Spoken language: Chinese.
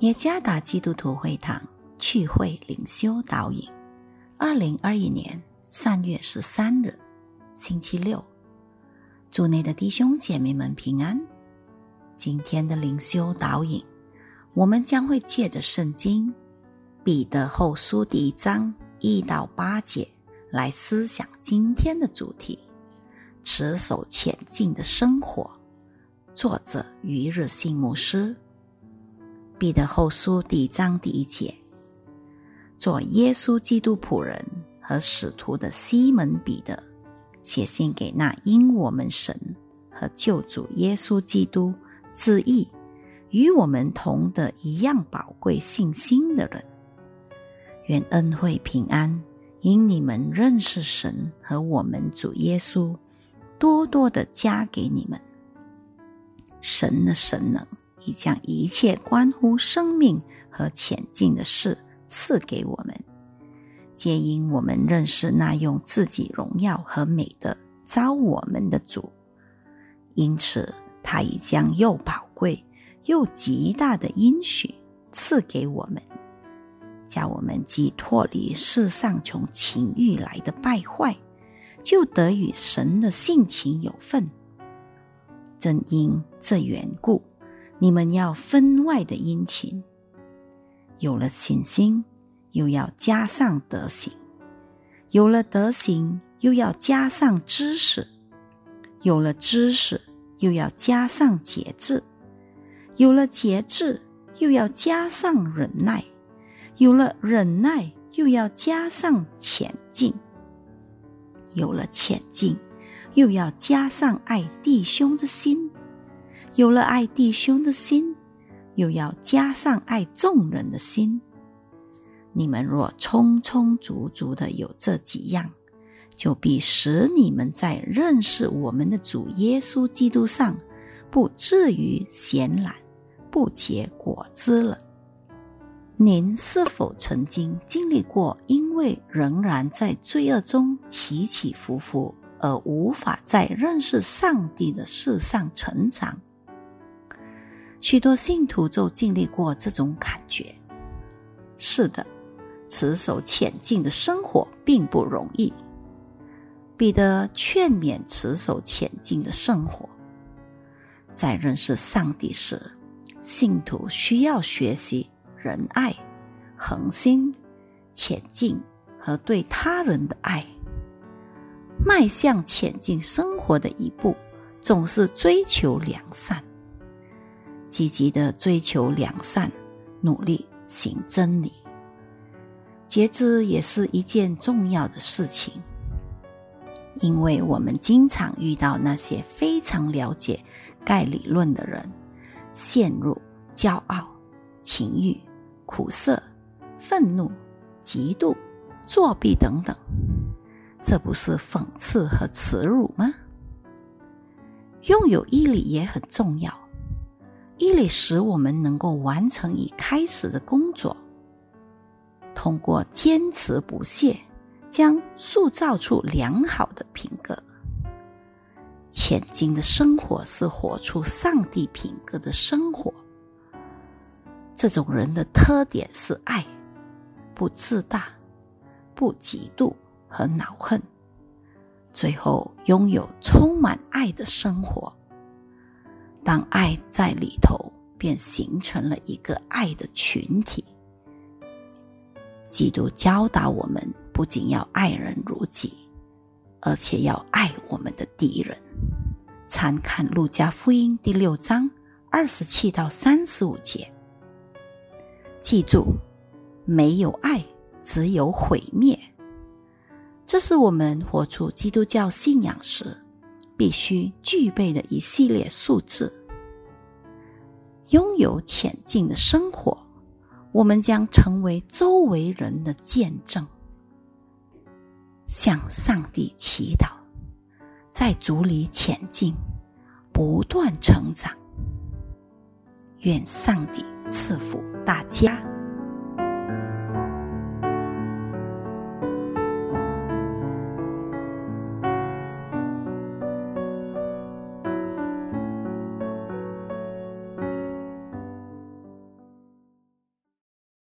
耶加达基督徒会堂聚会灵修导引，二零二一年三月十三日，星期六，祝内的弟兄姐妹们平安。今天的灵修导引，我们将会借着圣经彼得后书第一章一到八节来思想今天的主题：持守前进的生活。作者于日信牧师。彼得后书第一章第一节，做耶稣基督仆人和使徒的西门彼得，写信给那因我们神和救主耶稣基督之意与我们同的一样宝贵信心的人，愿恩惠平安因你们认识神和我们主耶稣，多多的加给你们。神的神能。已将一切关乎生命和前进的事赐给我们，皆因我们认识那用自己荣耀和美德招我们的主，因此他已将又宝贵又极大的应许赐给我们，叫我们既脱离世上从情欲来的败坏，就得与神的性情有份。正因这缘故。你们要分外的殷勤，有了信心，又要加上德行；有了德行，又要加上知识；有了知识，又要加上节制；有了节制，又要加上忍耐；有了忍耐，又要加上前进；有了前进，又要加上爱弟兄的心。有了爱弟兄的心，又要加上爱众人的心。你们若充充足足的有这几样，就必使你们在认识我们的主耶稣基督上，不至于闲懒，不结果子了。您是否曾经经历过，因为仍然在罪恶中起起伏伏，而无法在认识上帝的事上成长？许多信徒就经历过这种感觉。是的，持守前进的生活并不容易。彼得劝勉持守前进的生活，在认识上帝时，信徒需要学习仁爱、恒心、前进和对他人的爱。迈向前进生活的一步，总是追求良善。积极的追求良善，努力行真理，节制也是一件重要的事情。因为我们经常遇到那些非常了解盖理论的人，陷入骄傲、情欲、苦涩、愤怒、嫉妒、作弊等等，这不是讽刺和耻辱吗？拥有毅力也很重要。毅力使我们能够完成已开始的工作，通过坚持不懈，将塑造出良好的品格。前进的生活是活出上帝品格的生活。这种人的特点是爱，不自大，不嫉妒和恼恨，最后拥有充满爱的生活。当爱在里头，便形成了一个爱的群体。基督教导我们，不仅要爱人如己，而且要爱我们的敌人。参看《路加福音》第六章二十七到三十五节。记住，没有爱，只有毁灭。这是我们活出基督教信仰时必须具备的一系列素质。拥有前进的生活，我们将成为周围人的见证。向上帝祈祷，在主里前进，不断成长。愿上帝赐福大家。